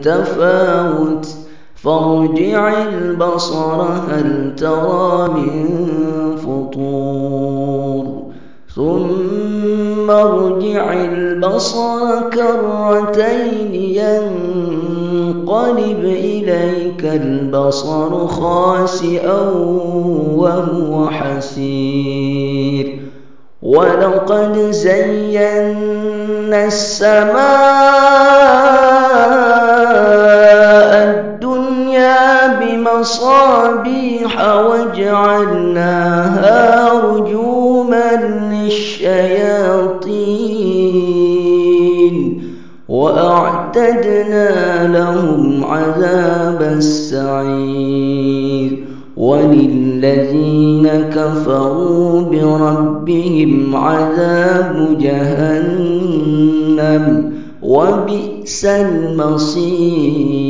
تفاوت فارجع البصر هل ترى من فطور؟ ثم ارجع البصر كرتين ينقلب إليك البصر خاسئا وهو حسير. ولقد زينا السماء بمصابيح وجعلناها رجوما للشياطين وأعتدنا لهم عذاب السعير وللذين كفروا بربهم عذاب جهنم وبئس المصير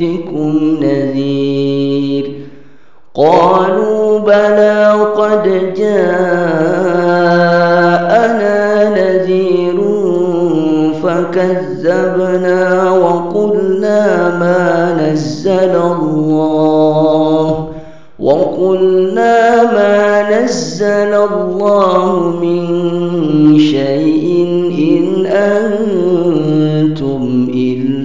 يأتكم نذير. قالوا بلى قد جاءنا نذير فكذبنا وقلنا ما نزل الله. وقلنا ما نزل الله من شيء إن أنتم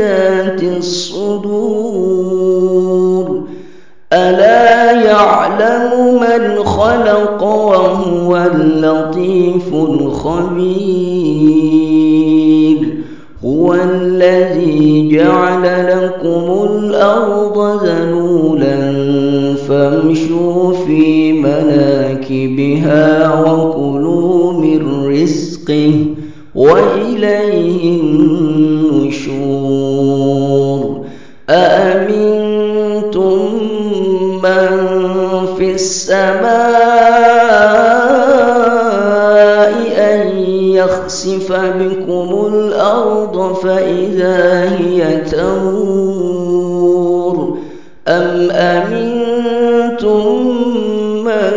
بذات الصدور. ألا يعلم من خلق وهو اللطيف الخبير. هو الذي جعل لكم الأرض ذنولا فامشوا في مناكبها وكلوا من رزقه. وإليه النشور. أأمنتم من في السماء أن يخسف بكم الأرض فإذا هي تمور؟ أم أمنتم من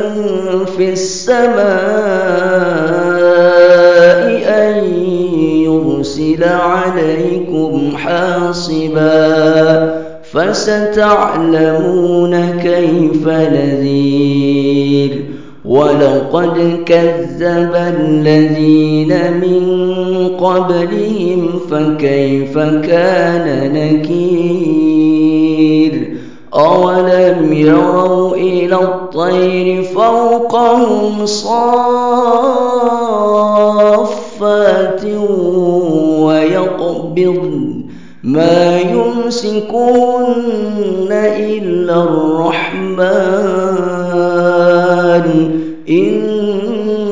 في السماء عليكم حاصبا فستعلمون كيف نذير. ولقد كذب الذين من قبلهم فكيف كان نكير؟ أولم يروا إلى الطير فوقهم صافات يمسكون إلا الرحمن. إنه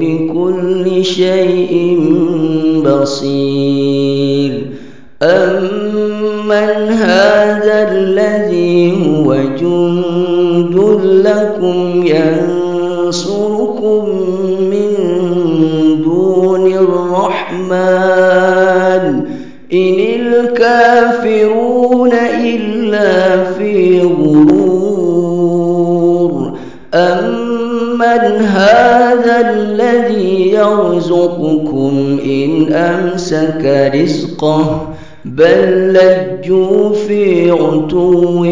بكل شيء بصير. أمن هذا الذي هو جند لكم ينصركم من دون الرحمن. إن الكافرون إلا في غرور. أمن هذا الذي يرزقكم إن أمسك رزقه؟ بل لجوا في عتو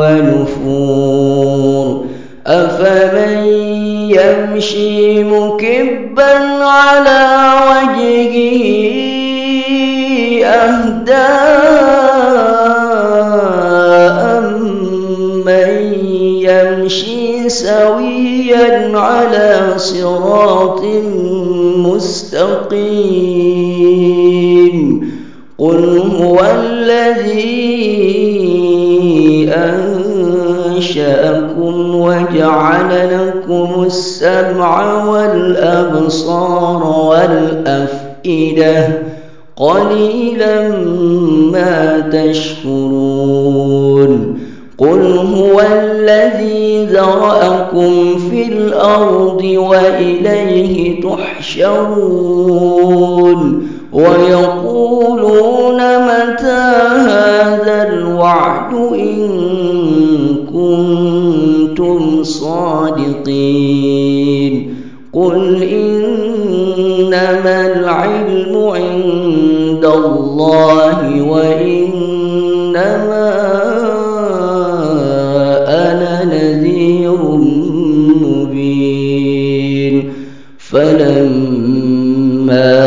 ونفور. أفمن يمشي مكبا على وجهه أهدى من يمشي سويا على صراط مستقيم. قل هو الذي أنشأكم وجعل لكم السمع والأبصار والأفئدة. قليلا ما تشكرون. قل هو الذي ذرأكم في الأرض وإليه تحشرون. ويقولون متى هذا الوعد إن كنتم صادقين. قل إنما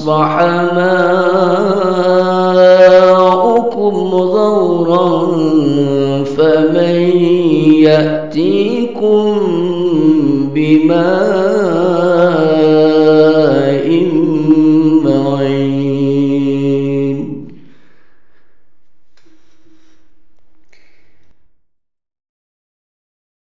أصبح ماؤكم غورا فمن يأتيكم بماء